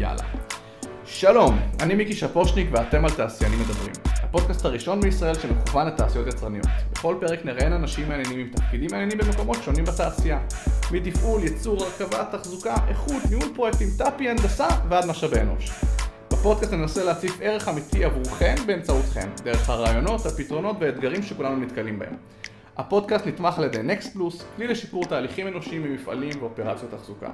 יאללה. שלום, אני מיקי שפושניק ואתם על תעשיינים מדברים. הפודקאסט הראשון בישראל שמכוון לתעשיות יצרניות. בכל פרק נראיין אנשים מעניינים עם תפקידים מעניינים במקומות שונים בתעשייה. מתפעול, ייצור, הרכבה, תחזוקה, איכות, ניהול פרויקטים, טאפי, הנדסה ועד משאבי אנוש. בפודקאסט ננסה להציף ערך אמיתי עבורכם באמצעותכם, דרך הרעיונות, הפתרונות והאתגרים שכולנו נתקלים בהם. הפודקאסט נתמך על ידי פלוס, כלי לשיפור תהליכים אנושיים במפעלים ואופרציות תחזוקה.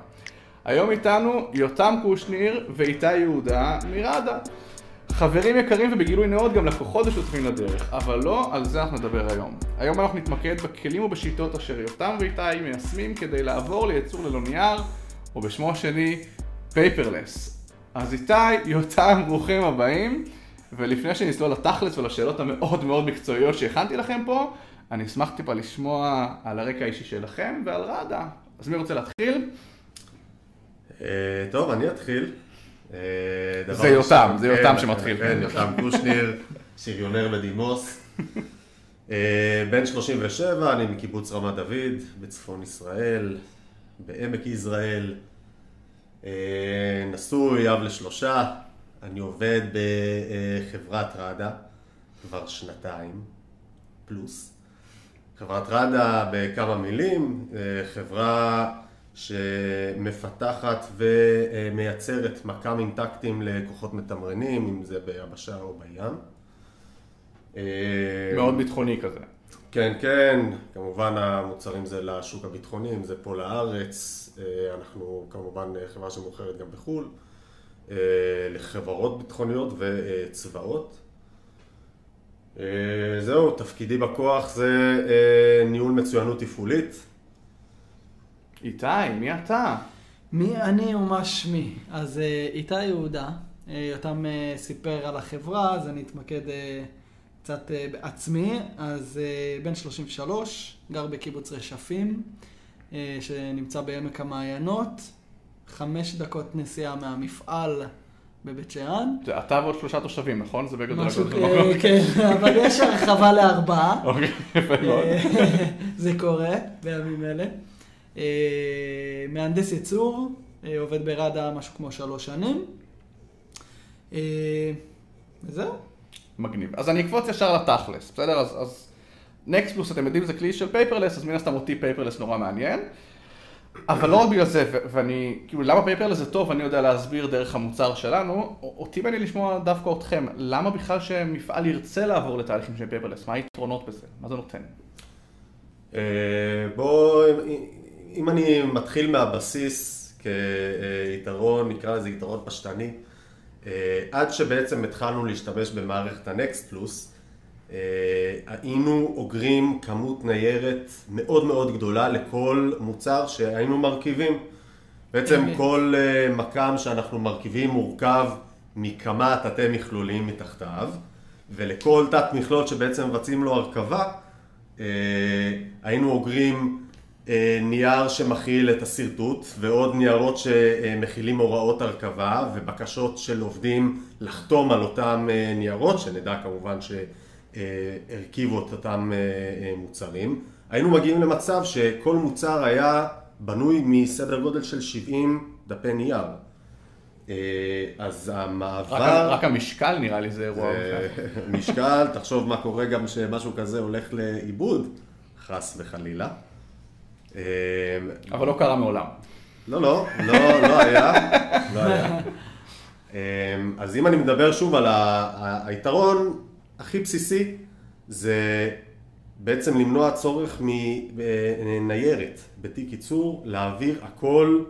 היום איתנו יותם קושניר ואיתי יהודה מראדה. חברים יקרים ובגילוי נאות גם לקוחות ושותפים לדרך, אבל לא על זה אנחנו נדבר היום. היום אנחנו נתמקד בכלים ובשיטות אשר יותם ואיתי מיישמים כדי לעבור לייצור ללא נייר, או בשמו השני, paperless. אז איתי, יותם, ברוכים הבאים, ולפני שנצלול לתכלס ולשאלות המאוד מאוד מקצועיות שהכנתי לכם פה, אני אשמח טיפה לשמוע על הרקע האישי שלכם ועל ראדה. אז מי רוצה להתחיל? אה, טוב, אני אתחיל. אה, זה יותם, זה יותם שמתחיל. כן, יותם קושניר, שריונר בדימוס. אה, בן 37, אני מקיבוץ רמת דוד, בצפון ישראל, בעמק יזרעאל. אה, נשוי, אב לשלושה. אני עובד בחברת ראדה כבר שנתיים פלוס. חברת ראדה בכמה מילים, אה, חברה שמפתחת ומייצרת מכ"מים טקטיים לכוחות מתמרנים, אם זה ביבשה או בים. אה, מאוד ביטחוני כזה. כן, כן, כמובן המוצרים זה לשוק הביטחוני, אם זה פה לארץ, אה, אנחנו כמובן חברה שמוכרת גם בחו"ל, אה, לחברות ביטחוניות וצבאות. אה, זהו, תפקידי בכוח זה אה, ניהול מצוינות תפעולית. איתי, מי אתה? מי אני ומה שמי? אז אה, איתי יהודה, אה, יותם אה, סיפר על החברה, אז אני אתמקד קצת בעצמי. אז בן 33, גר בקיבוץ רשפים, שנמצא בעמק המעיינות, חמש דקות נסיעה מהמפעל בבית שאן. אתה ועוד שלושה תושבים, נכון? זה בגדול משהו, המקום. כן, אבל יש הרחבה לארבעה. אוקיי, יפה מאוד. זה קורה בימים אלה. אה, מהנדס ייצור, אה, עובד בראדה משהו כמו שלוש שנים. אה, וזהו. מגניב. אז אני אקפוץ ישר לתכלס, בסדר? אז, אז Next Plus, אתם יודעים, זה כלי של paperless, אז מן הסתם אותי paperless נורא מעניין. אבל לא רק בגלל זה, ו- ואני, כאילו, למה paperless זה טוב, אני יודע להסביר דרך המוצר שלנו. אותי מעניין לשמוע דווקא אתכם, למה בכלל שמפעל ירצה לעבור לתהליכים של paperless? מה היתרונות בזה? מה זה נותן? אה, בוא, אם אני מתחיל מהבסיס כיתרון, נקרא לזה יתרון פשטני, אה, עד שבעצם התחלנו להשתמש במערכת ה Next Plus, אה, היינו אוגרים כמות ניירת מאוד מאוד גדולה לכל מוצר שהיינו מרכיבים. בעצם. כל אה, מכ"ם שאנחנו מרכיבים מורכב מכמה תתי מכלולים מתחתיו, ולכל תת מכלול שבעצם מבצעים לו הרכבה, היינו אוגרים נייר שמכיל את השרטוט ועוד ניירות שמכילים הוראות הרכבה ובקשות של עובדים לחתום על אותם אה, ניירות, שנדע כמובן שהרכיבו את אותם אה, אה, מוצרים. היינו מגיעים למצב שכל מוצר היה בנוי מסדר גודל של 70 דפי נייר. אה, אז המעבר... רק, רק המשקל נראה לי זה אירוע. משקל, תחשוב מה קורה גם שמשהו כזה הולך לאיבוד, חס וחלילה. אה, אבל לא קרה מעולם. לא, לא, לא, לא היה, לא היה. אה, אז אם אני מדבר שוב על היתרון הכי בסיסי, זה בעצם למנוע צורך מניירת בתיק ייצור, להעביר הכל,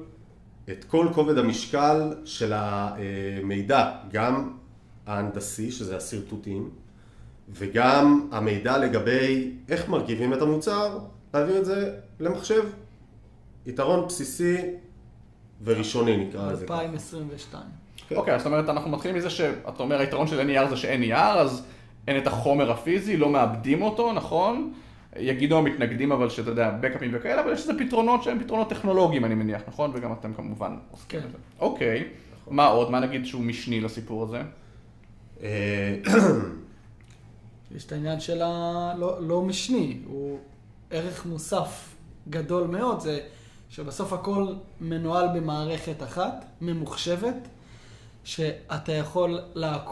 את כל כובד המשקל של המידע, גם ההנדסי, שזה השרטוטים, וגם המידע לגבי איך מרכיבים את המוצר, להעביר את זה למחשב. יתרון בסיסי וראשוני נקרא לזה. ככה. 2022. כן. אוקיי, אז זאת אומרת, אנחנו מתחילים מזה שאתה אומר, היתרון של NER זה שאין נייר, אז אין את החומר הפיזי, לא מאבדים אותו, נכון? יגידו המתנגדים אבל שאתה יודע, בקאפים וכאלה, אבל יש איזה פתרונות שהם פתרונות טכנולוגיים, אני מניח, נכון? וגם אתם כמובן עוסקים כן. בזה. אוקיי, מה עוד? מה נגיד שהוא משני לסיפור הזה? אה, יש את העניין של הלא לא משני, הוא ערך מוסף גדול מאוד, זה שבסוף הכל מנוהל במערכת אחת, ממוחשבת, שאתה יכול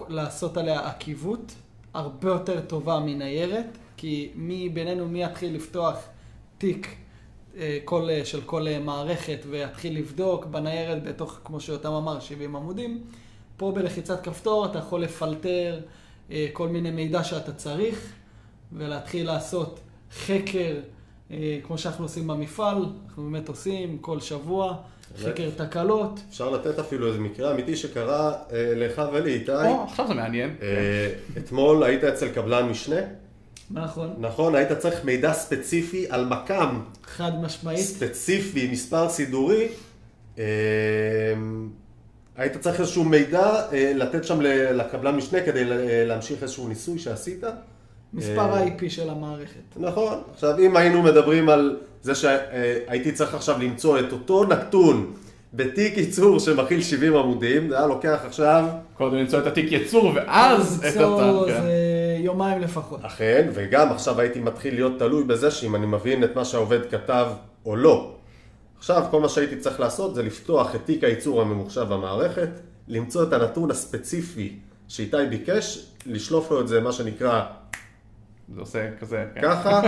לעשות עליה עקיבות הרבה יותר טובה מניירת, כי מי בינינו, מי יתחיל לפתוח תיק אה, כל, אה, של כל אה, מערכת ויתחיל לבדוק בניירת בתוך, כמו שיותם אמר, 70 עמודים. פה בלחיצת כפתור אתה יכול לפלטר כל מיני מידע שאתה צריך ולהתחיל לעשות חקר, אה, כמו שאנחנו עושים במפעל, אנחנו באמת עושים כל שבוע, חקר תקלות. אפשר לתת אפילו איזה מקרה אמיתי שקרה אה, לך ולי, איתי. או, עכשיו זה מעניין. אה, אתמול היית אצל קבלן משנה, נכון, נכון? היית צריך מידע ספציפי על מקם חד משמעית. ספציפי, מספר סידורי. אה, היית צריך איזשהו מידע אה, לתת שם לקבלן משנה כדי להמשיך איזשהו ניסוי שעשית. מספר אה, ה-IP של המערכת. נכון. עכשיו, אם היינו מדברים על זה שהייתי צריך עכשיו למצוא את אותו נתון בתיק ייצור שמכיל 70 עמודים, זה היה לוקח עכשיו, קודם למצוא את התיק יצור, ואז את למצוא אותה... כן. זה יומיים לפחות. אכן, וגם עכשיו הייתי מתחיל להיות תלוי בזה שאם אני מבין את מה שהעובד כתב או לא. עכשיו, כל מה שהייתי צריך לעשות זה לפתוח את תיק הייצור הממוחשב במערכת, למצוא את הנתון הספציפי שאיתי ביקש, לשלוף לו את זה, מה שנקרא, זה עושה כזה, כן. ככה,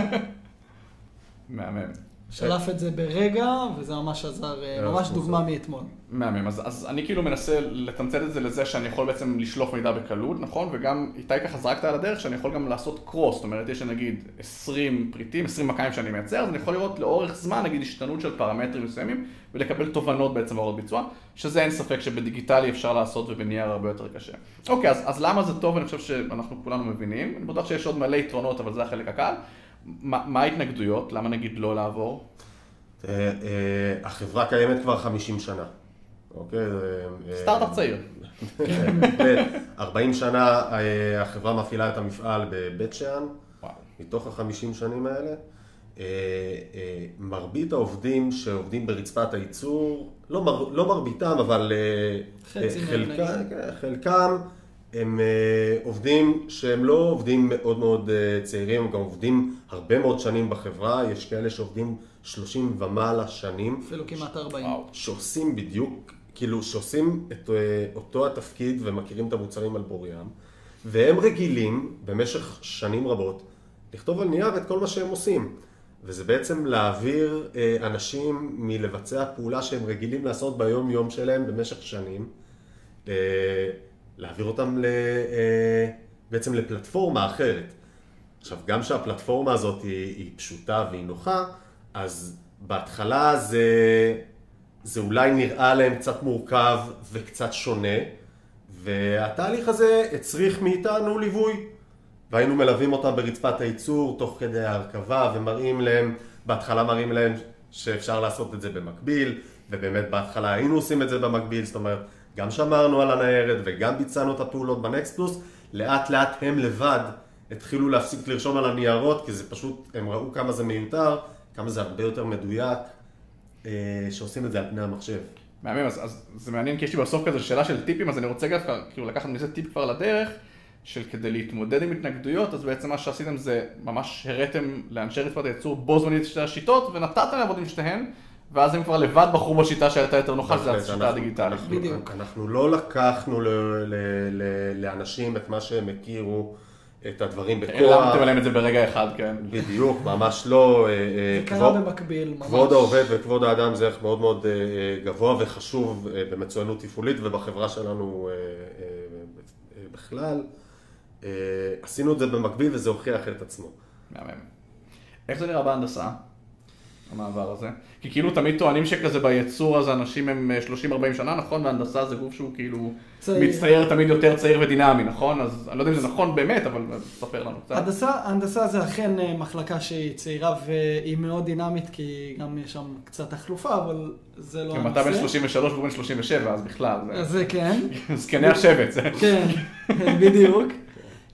מהמם. שלף את זה ברגע, וזה ממש עזר, אה, מאוד ממש. דוגמה מאתמול. מהמם, אז, אז אני כאילו מנסה לתמצת את זה לזה שאני יכול בעצם לשלוף מידע בקלות, נכון? וגם איתי ככה זרקת על הדרך שאני יכול גם לעשות קרוס, זאת אומרת יש נגיד 20 פריטים, 20 מקיים שאני מייצר, אז אני יכול לראות לאורך זמן נגיד השתנות של פרמטרים מסוימים ולקבל תובנות בעצם בהוראות ביצוע, שזה אין ספק שבדיגיטלי אפשר לעשות ובנייר הרבה יותר קשה. אוקיי, אז, אז למה זה טוב? אני חושב שאנחנו כולנו מבינים, אני בטוח שיש עוד מלא יתרונות, אבל זה החלק הקל. מה, ההתנגדויות? למה נגיד לא לעבור? אה, אה, החברה קיימת כבר 50 שנה. אוקיי? אה, סטארט-אפ צעיר. בהחלט. 40 שנה אה, החברה מפעילה את המפעל בבית שאן. מתוך ה-50 שנים האלה. מרבית העובדים שעובדים ברצפת הייצור, לא, מר, לא מרביתם, אבל מהם חלקם. כן, חלקם הם אה, עובדים שהם לא עובדים מאוד מאוד אה, צעירים, הם גם עובדים הרבה מאוד שנים בחברה, יש כאלה שעובדים 30 ומעלה שנים. אפילו כמעט 40. וואו. שעושים בדיוק, כאילו שעושים את אה, אותו התפקיד ומכירים את המוצרים על בוריים, והם רגילים במשך שנים רבות לכתוב על נייר את כל מה שהם עושים. וזה בעצם להעביר אנשים מלבצע פעולה שהם רגילים לעשות ביום יום שלהם במשך שנים, להעביר אותם ל, אה, בעצם לפלטפורמה אחרת. עכשיו, גם שהפלטפורמה הזאת היא, היא פשוטה והיא נוחה, אז בהתחלה זה, זה אולי נראה להם קצת מורכב וקצת שונה, והתהליך הזה הצריך מאיתנו ליווי. והיינו מלווים אותם ברצפת הייצור תוך כדי ההרכבה ומראים להם, בהתחלה מראים להם שאפשר לעשות את זה במקביל, ובאמת בהתחלה היינו עושים את זה במקביל, זאת אומרת, גם שמרנו על הניירת וגם ביצענו את הפעולות בנקסט פלוס, לאט לאט הם לבד התחילו להפסיק לרשום על הניירות, כי זה פשוט, הם ראו כמה זה מיותר, כמה זה הרבה יותר מדויק, אה, שעושים את זה על פני המחשב. מהמם, אז, אז זה מעניין כי יש לי בסוף כזה שאלה של טיפים, אז אני רוצה גם כאילו לקחת מזה טיפ כבר לדרך, של כדי להתמודד עם התנגדויות, אז בעצם מה שעשיתם זה ממש הראתם לאנשי רצפת הייצור בו זמנית את שתי השיטות, ונתתם לעבוד עם שתיהן, ואז הם כבר לבד בחרו בשיטה שהייתה יותר נוחה, שזה בהחלט, השיטה הדיגיטלית. אנחנו- בדיוק. אנחנו לא לקחנו ל- ל- ל- לאנשים את מה שהם הכירו, את הדברים בכוח. העלמתם עליהם את זה ברגע אחד, כן. בדיוק, ממש לא. אה, אה, זה קרה במקביל, ממש. כבוד העובד וכבוד האדם זה ערך מאוד מאוד אה, גבוה וחשוב במצוינות תפעולית ובחברה שלנו בכלל. עשינו את זה במקביל וזה הוכיח את עצמו. מהמם. איך זה נראה בהנדסה? המעבר הזה? כי כאילו תמיד טוענים שכזה ביצור אז אנשים הם אה, 30-40 שנה, נכון? והנדסה זה גוף שהוא כאילו צעיר. מצטייר תמיד יותר צעיר ודינמי, נכון? אז אני לא יודע אם זה נכון באמת, אבל תספר לנו קצת. הנדסה, הנדסה זה אכן אה, מחלקה שהיא צעירה והיא מאוד דינמית, כי גם יש שם קצת תחלופה, אבל זה לא כאילו אתה בן 33 והוא בן 37, אז בכלל, זה- זה כן, זקני השבט, זה... כן, בדיוק.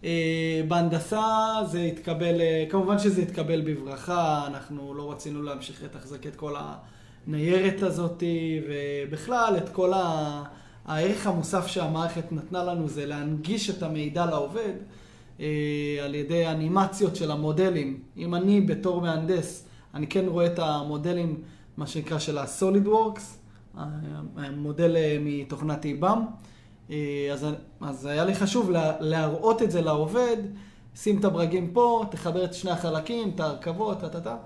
אה, בהנדסה זה התקבל, אה, כמובן שזה התקבל בברכה, אנחנו לא רצינו להמשיך לתחזק את כל הניירת הזאת, ובכלל את כל ה... הערך המוסף שהמערכת נתנה לנו זה להנגיש את המידע לעובד אה, על ידי אנימציות של המודלים. אם אני בתור מהנדס, אני כן רואה את המודלים, מה שנקרא של ה-SolidWorks, המודל אה, מתוכנת איב"ם. אה, אז, אז היה לי חשוב לה, להראות את זה לעובד, שים את הברגים פה, תחבר את שני החלקים, את ההרכבות, טה-טה-טה.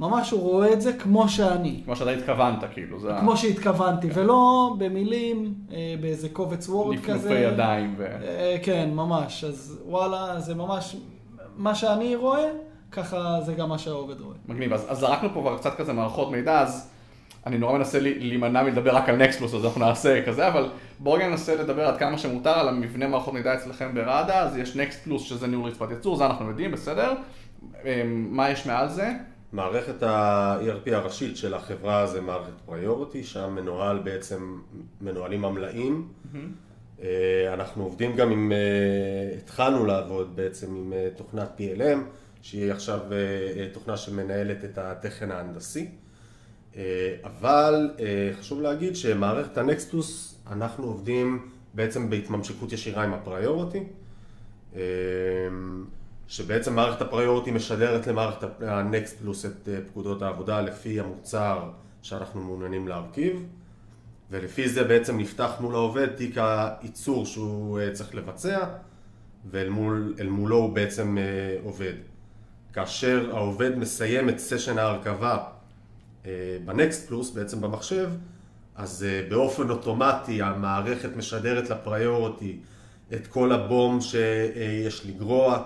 ממש הוא רואה את זה כמו שאני. כמו שאתה התכוונת, כאילו. זה כמו שהתכוונתי, ולא במילים, אה, באיזה קובץ וורד כזה. נפנופי ידיים. ו... אה, כן, ממש. אז וואלה, זה ממש מה שאני רואה, ככה זה גם מה שהעובד רואה. מגניב. אז, אז זרקנו פה כבר קצת כזה מערכות מידע, אז אני נורא מנסה להימנע מלדבר רק על נקספלוס, אז אנחנו נעשה כזה, אבל בואו רגע ננסה לדבר עד כמה שמותר על המבנה מערכות מידע אצלכם בראדה, אז יש נקספלוס שזה ניהול רצפת ייצור, זה אנחנו יודעים, בסדר? אמ, מה יש מעל זה? מערכת ה-ERP הראשית של החברה זה מערכת פריוריטי, שם מנוהל בעצם, מנוהלים המלאים. אה, אנחנו עובדים גם עם, אה, התחלנו לעבוד בעצם עם אה, תוכנת PLM, שהיא עכשיו תוכנה שמנהלת את התכן ההנדסי. אה, אבל אה, חשוב להגיד שמערכת ה Next Plus, אנחנו עובדים בעצם בהתממשקות ישירה עם ה Priority. אה, שבעצם מערכת ה Priority משדרת למערכת ה Next Plus את פקודות העבודה לפי המוצר שאנחנו מעוניינים להרכיב ולפי זה בעצם נפתח מול העובד תיק הייצור שהוא צריך לבצע ואל מול, מולו הוא בעצם עובד. כאשר העובד מסיים את סשן ההרכבה בנקסט פלוס, בעצם במחשב, אז אה, באופן אוטומטי המערכת משדרת לפריוריטי את כל הבום שיש לגרוע,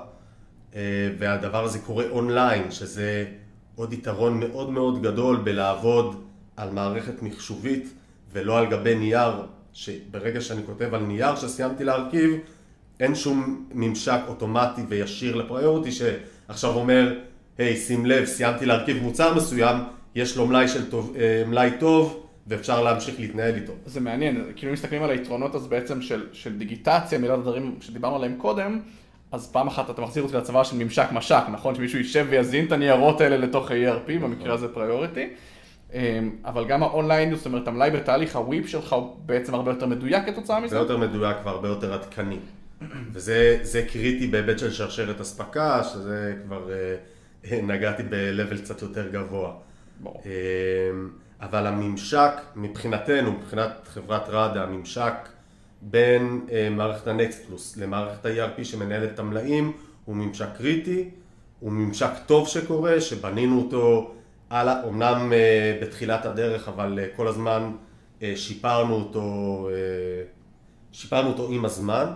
אה, והדבר הזה קורה אונליין, שזה עוד יתרון מאוד מאוד גדול בלעבוד על מערכת מחשובית ולא על גבי נייר, שברגע שאני כותב על נייר שסיימתי להרכיב, אין שום ממשק אוטומטי וישיר לפריוריטי שעכשיו אומר, היי, שים לב, סיימתי להרכיב מוצר מסוים, יש לו מלאי, של טוב, אה, מלאי טוב ואפשר להמשיך להתנהל איתו. זה מעניין, כאילו אם מסתכלים על היתרונות אז בעצם של, של דיגיטציה, מילת הדברים שדיברנו עליהם קודם, אז פעם אחת אתה מחזיר אותי לצבא של ממשק משק, נכון? שמישהו יישב ויזין את הניירות האלה לתוך ה-ERP, במקרה הזה Priority. אבל גם האונליין, זאת אומרת, המלאי בתהליך ה WIP שלך הוא בעצם הרבה יותר מדויק כתוצאה מזה? זה יותר מדויק והרבה יותר עדכני. וזה זה קריטי בהיבט של שרשרת אספקה, שזה כבר אה, נגעתי ב-level קצת יותר גבוה. ברור. אה, אבל הממשק, מבחינתנו, מבחינת חברת ראדה, הממשק בין אה, מערכת הנקסט פלוס למערכת ה-ERP שמנהלת את המלאים, הוא ממשק קריטי, הוא ממשק טוב שקורה, שבנינו אותו הלאה, אמנם אה, בתחילת הדרך, אבל אה, כל הזמן שיפרנו אותו, שיפרנו אותו עם הזמן,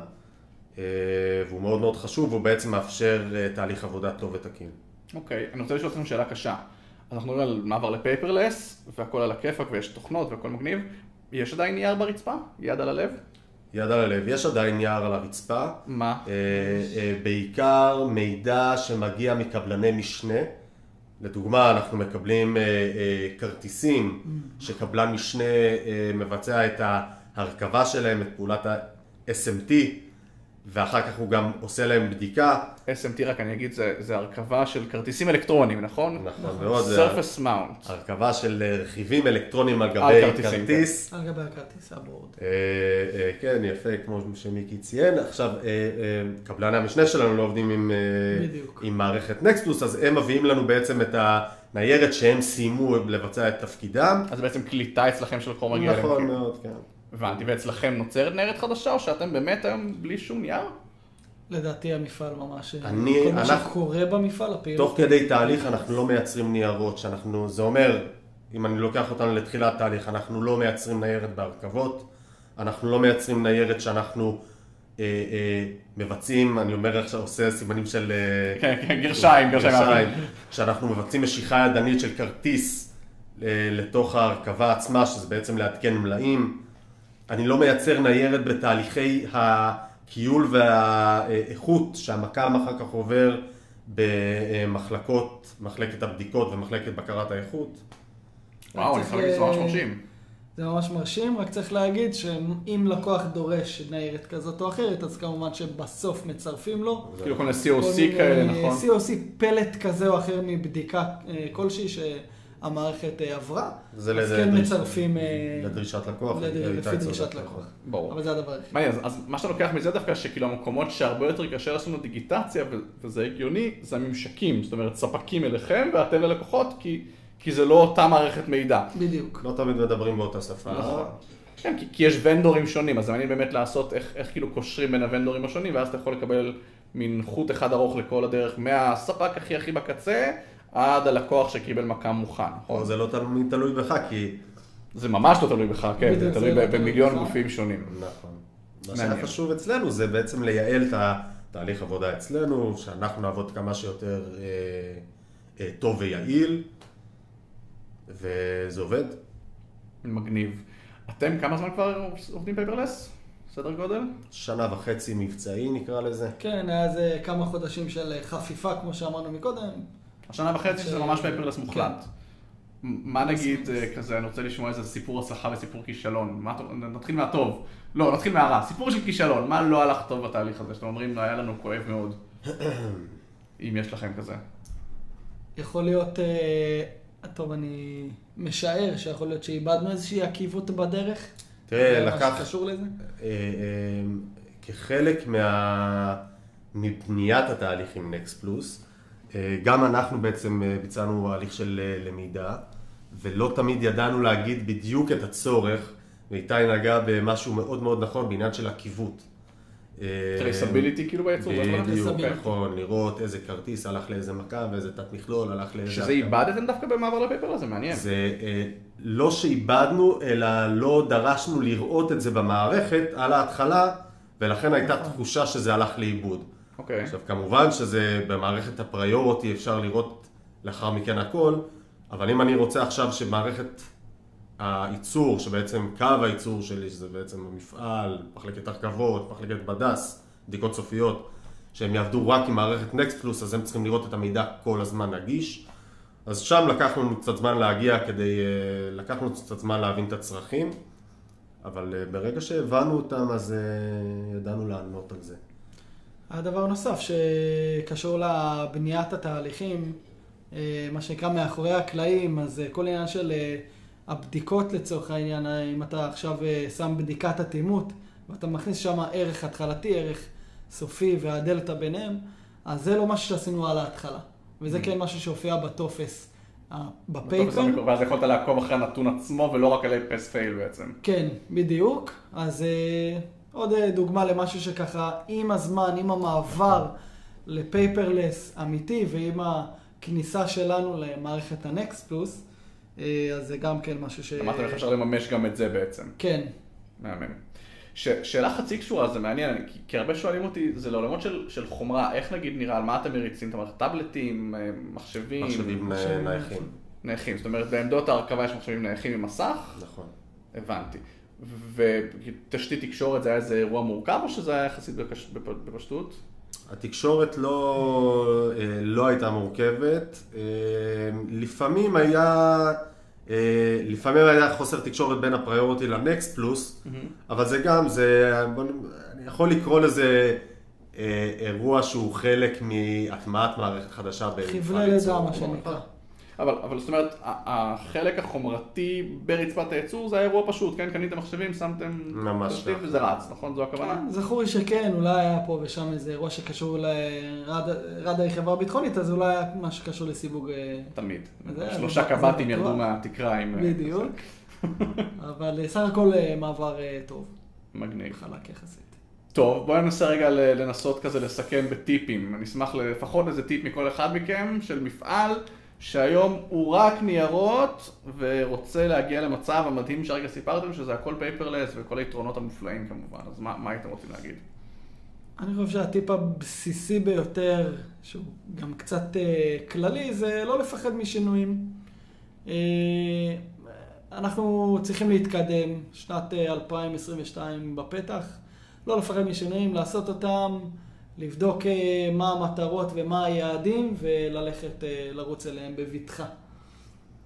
והוא מאוד מאוד חשוב, והוא בעצם מאפשר תהליך עבודה טוב ותקין. אוקיי, אני רוצה לשאול אתכם שאלה קשה. אנחנו מדברים על מעבר לפייפרלס, והכל על הכיפאק ויש תוכנות והכל מגניב. יש עדיין נייר ברצפה? יד על הלב? יד על הלב, יש עדיין נייר על הרצפה, מה? אה, אה, בעיקר מידע שמגיע מקבלני משנה. לדוגמה, אנחנו מקבלים אה, אה, כרטיסים שקבלן משנה אה, מבצע את ההרכבה שלהם, את פעולת ה-SMT, ואחר כך הוא גם עושה להם בדיקה. SMT רק אני אגיד, זה, זה הרכבה של כרטיסים אלקטרוניים, נכון? נכון מאוד, Surface Mount. הרכבה של אה, רכיבים אלקטרוניים על על גבי כרטיסים, כרטיס. על גבי הכרטיס הבורד. אה, אה, כן, יפה, כמו שמיקי ציין. עכשיו, אה, אה, קבלני המשנה שלנו לא עובדים עם, אה. עם מערכת נקסטוס, אז הם מביאים לנו בעצם את הניירת שהם סיימו לבצע את תפקידם. אז בעצם קליטה אצלכם של חומר גלם. נכון כאילו. מאוד, כן. הבנתי, ואצלכם נוצרת ניירת חדשה, או שאתם באמת היום בלי שום נייר? לדעתי המפעל ממש, אני- כל מה אנחנו- שקורה במפעל, הפעילות. תוך כדי תהליך אנחנו לא מייצרים ניירות, שאנחנו, זה אומר, אם אני לוקח אותנו לתחילת תהליך, אנחנו לא מייצרים ניירת בהרכבות, אנחנו לא מייצרים ניירת שאנחנו אה, אה, מבצעים, אני אומר עכשיו, עושה סימנים של... אה, כן, כן, גרשיים, גרשיים. גרשיים, שאנחנו מבצעים משיכה ידנית של כרטיס אה, לתוך ההרכבה עצמה, שזה בעצם לעדכן מלאים. אני לא מייצר ניירת בתהליכי הכיול והאיכות שהמקם אחר כך עובר במחלקות, מחלקת הבדיקות ומחלקת בקרת האיכות. וואו, אני חייב להגיד שזה ממש מרשים. זה ממש מרשים, רק צריך להגיד שאם לקוח דורש ניירת כזאת או אחרת, אז כמובן שבסוף מצרפים לו. כאילו כל מיני COC כאלה, נכון? COC פלט כזה או אחר מבדיקה אה, כלשהי שהמערכת אה, עברה, אז כן מצרפים אה, לדרישת לקוח. לפי דרישת. לקוח. ברור. אבל זה הדבר היחיד. מעניין, אז, מה שאתה לוקח מזה דווקא, שכאילו המקומות שהרבה יותר קשה לעשות לנו דיגיטציה, וזה הגיוני, זה הממשקים, זאת אומרת ספקים אליכם ואתם ללקוחות, כי, כי זה לא אותה מערכת מידע. בדיוק. לא תמיד מדברים באותה שפה. נכון. כן, כי, כי יש ונדורים שונים, אז זה מעניין באמת לעשות איך, איך כאילו קושרים בין הוונדורים השונים, ואז אתה יכול לקבל מין חוט אחד ארוך לכל הדרך, מהספק הכי הכי בקצה, עד הלקוח שקיבל מקם מוכן, נכון? זה לא תמיד תלוי בך, כי... זה ממש לא תלוי בך, כן, זה תלוי זה לא ב- תלוי במיליון בך. גופים שונים. נכון. מה. שהיה חשוב אצלנו זה בעצם לייעל את התהליך עבודה אצלנו, שאנחנו נעבוד כמה שיותר אה, אה, טוב ויעיל, וזה עובד. מגניב. אתם כמה זמן כבר עובדים paperless? סדר גודל? שנה וחצי מבצעי נקרא לזה. כן, היה איזה כמה חודשים של חפיפה, כמו שאמרנו מקודם. השנה וחצי שזה ממש paperless מוחלט. כן. מה נגיד אה, כזה, אני רוצה לשמוע איזה סיפור הצלחה וסיפור כישלון. מה נתחיל מהטוב. לא, נתחיל מהרע. סיפור של כישלון. מה לא הלך טוב בתהליך הזה? שאתם אומרים, "לא, היה לנו כואב מאוד. אם יש לכם כזה. יכול להיות, אה, טוב, אני משער שיכול להיות שאיבדנו איזושהי עקיבות בדרך. תראה, לקח... מה שקשור לזה? אה, כחלק מה... מבניית התהליך עם Next Plus, גם אנחנו בעצם אה, ביצענו הליך של אה, למידה, ולא תמיד ידענו להגיד בדיוק את הצורך, ואיתי נגע במשהו מאוד מאוד נכון בעניין של עקיבות. אה, traceability כאילו הכוונה? בדיוק. נכון, לראות איזה כרטיס הלך לאיזה מכה ואיזה תת מכלול הלך לאיזה... שזה איבדתם דווקא במעבר ל paperless? זה מעניין. זה אה, לא שאיבדנו, אלא לא דרשנו לראות את זה במערכת על ההתחלה, ולכן הייתה תחושה שזה הלך לאיבוד. אוקיי. עכשיו כמובן שזה במערכת הפריוריטי אפשר לראות לאחר מכן הכל, אבל אם אני רוצה עכשיו שמערכת הייצור, שבעצם קו הייצור שלי, שזה בעצם המפעל, מחלקת הרכבות, מחלקת בד"ס, בדיקות סופיות, שהם יעבדו רק עם מערכת נקסט פלוס, אז הם צריכים לראות את המידע כל הזמן נגיש. אז שם לקח לנו קצת זמן להגיע כדי, אה, לקח לנו קצת זמן להבין את הצרכים, אבל אה, ברגע שהבנו אותם אז אה, ידענו לענות על זה. הדבר נוסף שקשור לבניית התהליכים, אה, מה שנקרא מאחורי הקלעים, אז אה, כל עניין של אה, הבדיקות לצורך העניין, אם אתה עכשיו שם בדיקת אטימות ואתה מכניס שם ערך התחלתי, ערך סופי והדלתא ביניהם, אז זה לא משהו שעשינו על ההתחלה. וזה כן משהו שהופיע בטופס. המקורי, ואז יכולת לעקוב אחרי הנתון עצמו ולא רק על פס פייל בעצם. כן, בדיוק. אז עוד אה, דוגמה למשהו שככה, עם הזמן, עם המעבר לפייפרלס אמיתי ועם הכניסה שלנו למערכת הנקסט פלוס, אה, אז זה גם כן משהו ש... אמרתם איך אפשר לממש גם את זה בעצם. כן. מהמם. ש, שאלה חצי קשורה, זה מעניין, אני- כי, כי הרבה שואלים אותי, זה לעולמות של, של חומרה, איך נגיד נראה, על מה אתם מריצים? אתה אומר, טאבלטים, אה, מחשבים, מחשבים מחשבים, נייחים. נייחים, זאת אומרת, בעמדות ההרכבה יש מחשבים נייחים עם מסך, נכון. הבנתי. ותשתית תקשורת זה היה איזה אירוע מורכב, או שזה היה יחסית בפשטות? התקשורת לא, אה, לא הייתה מורכבת, אה, לפעמים היה, אה, לפעמים היה חוסר תקשורת בין הפריוריטי לנקסט פלוס, אבל זה גם, זה, אני יכול לקרוא לזה אירוע שהוא חלק מהטמעת מערכת חדשה. חבלי. לידה, מה שנקרא. אבל, אבל זאת אומרת, החלק החומרתי ברצפת הייצור זה היה אירוע פשוט, כן? קניתם מחשבים, שמתם תשתית. וזה רץ, נכון? זו הכוונה? כן, זכור לי שכן, אולי היה פה ושם איזה אירוע שקשור לרדה היא חברה ביטחונית, אז אולי היה מה שקשור לסיווג... אה, תמיד. שלושה קב"טים. ירדו מהתקרה עם... אה, בדיוק. אבל אה, סך הכל מעבר טוב, מגניב. חלק יחסית. טוב, בואו ננסה רגע ל- לנסות כזה לסכם בטיפים. אני אשמח לפחות איזה טיפ מכל אחד מכם של מפעל שהיום הוא רק ניירות ורוצה להגיע למצב המדהים שהרגע סיפרתם שזה הכל paperless וכל היתרונות המופלאים כמובן. אז מה, מה הייתם רוצים להגיד? אני חושב שהטיפ הבסיסי ביותר, שהוא גם קצת אה, כללי, זה לא לפחד משינויים. אה, אנחנו צריכים להתקדם, שנת אה, 2022 בפתח, לא לפחד משינויים, לעשות אותם, לבדוק אה, מה המטרות ומה היעדים, וללכת אה, לרוץ אליהם בבטחה.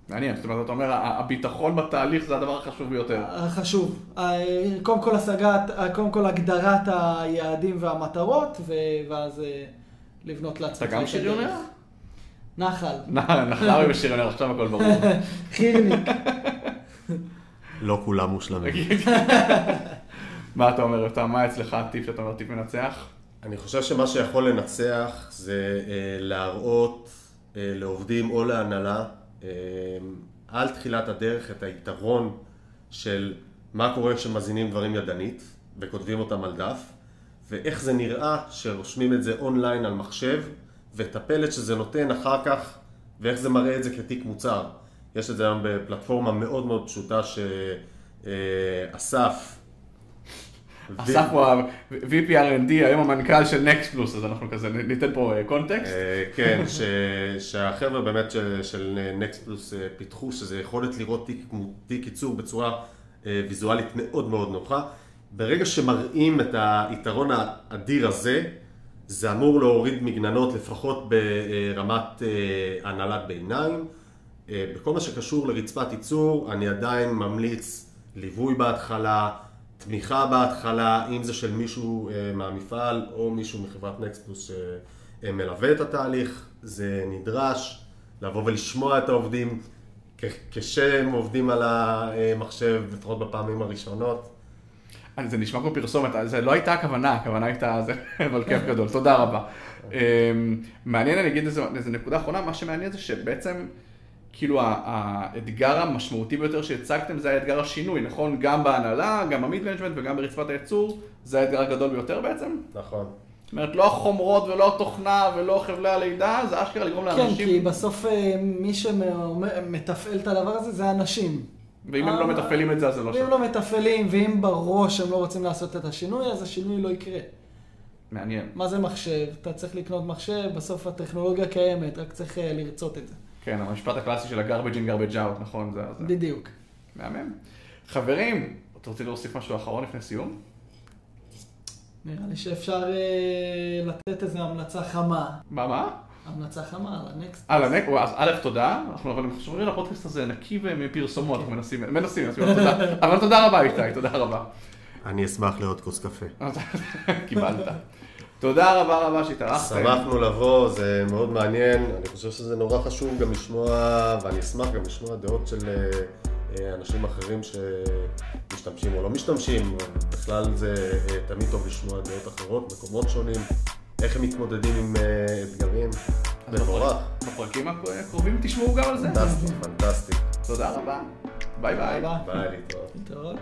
מעניין, זאת אומרת, אתה אומר, הביטחון בתהליך זה הדבר החשוב ביותר. חשוב. אה, קודם כל השגת, קודם כל הגדרת היעדים והמטרות, ואז לבנות לעצמך אתה גם שריונר? נחל. נחלאוי ושריונר, עכשיו הכל ברור. חירניק. לא כולם מושלמים. מה אתה אומר? מה אצלך הטיפ שאתה אומר טיפ מנצח? אני חושב שמה שיכול לנצח זה אה, להראות אה, לעובדים או להנהלה אה, על תחילת הדרך את היתרון של מה קורה כשמזינים דברים ידנית וכותבים אותם על דף, ואיך זה נראה שרושמים את זה אונליין על מחשב, ואת הפלט שזה נותן אחר כך, ואיך זה מראה את זה כתיק מוצר. יש את זה היום בפלטפורמה מאוד מאוד פשוטה שאסף... אסף הוא ה-VP R&D, היום המנכ"ל של נקסט פלוס, אז אנחנו כזה ניתן פה קונטקסט. אה, כן, שהחבר'ה באמת של- נקסט פלוס אה, פיתחו, שזה יכולת לראות תיק, ייצור בצורה אה, ויזואלית מאוד מאוד נוחה. ברגע שמראים את היתרון האדיר הזה, זה אמור להוריד מגננות לפחות ברמת אה, הנהלת ביניים. אה, בכל מה שקשור לרצפת ייצור, אני עדיין ממליץ ליווי בהתחלה, תמיכה בהתחלה, אם זה של מישהו אה, מהמפעל או מישהו מחברת נקספלוס שמלווה את התהליך, זה נדרש לבוא ולשמוע את העובדים כשהם עובדים על המחשב, לפחות בפעמים הראשונות. זה נשמע כמו פרסומת, זה לא הייתה הכוונה, הכוונה הייתה, זה, אבל כיף גדול, תודה רבה. אמ, מעניין, אני אגיד איזה נקודה אחרונה, מה שמעניין זה שבעצם, כאילו האתגר המשמעותי ביותר שהצגתם זה האתגר השינוי, נכון? גם בהנהלה, גם ב mid management וגם ברצפת הייצור, זה האתגר הגדול ביותר בעצם? נכון. זאת אומרת, לא החומרות ולא התוכנה ולא חבלי הלידה, זה אשכרה לגרום כן, לאנשים, כי בסוף אה, מי שמתפעל את הדבר הזה זה אנשים. ואם הם לא אה, מתפעלים את זה, אז זה לא ואם שווה. לא מתפעלים, ואם בראש הם לא רוצים לעשות את השינוי, אז השינוי לא יקרה. מעניין. מה זה מחשב? אתה צריך לקנות מחשב, בסוף הטכנולוגיה קיימת, רק צריך אה, לרצות את זה. כן, המשפט הקלאסי של ה-garbage in garbage out, נכון? זה זה. בדיוק. מהמם. חברים, אתה רוצה להוסיף משהו אחרון לפני סיום? נראה לי שאפשר אה, לתת איזו המלצה חמה. מה, מה? המלצה חמה על הנקסט. על הנק, אז א', תודה, אנחנו אבל שומרים על הפודקאסט הזה נקי ומפרסומות, אנחנו מנסים, מנסים, מנסים, אבל תודה, אבל תודה רבה איתי, תודה רבה. אני אשמח לעוד כוס קפה. קיבלת. תודה רבה רבה שהתארחת. שמחנו לבוא, זה מאוד מעניין. אני חושב שזה נורא חשוב גם לשמוע, ואני אשמח גם לשמוע דעות של אה, אה, אנשים אחרים שמשתמשים או לא משתמשים. בכלל זה אה, תמיד טוב לשמוע דעות אחרות, מקומות שונים, איך הם מתמודדים עם אתגרים. מבורך. בפרקים הקרובים תשמעו גם על זה. פנטסטי, פנטסטי. תודה רבה. ביי ביי. ביי. ביי, להתראות. להתראות.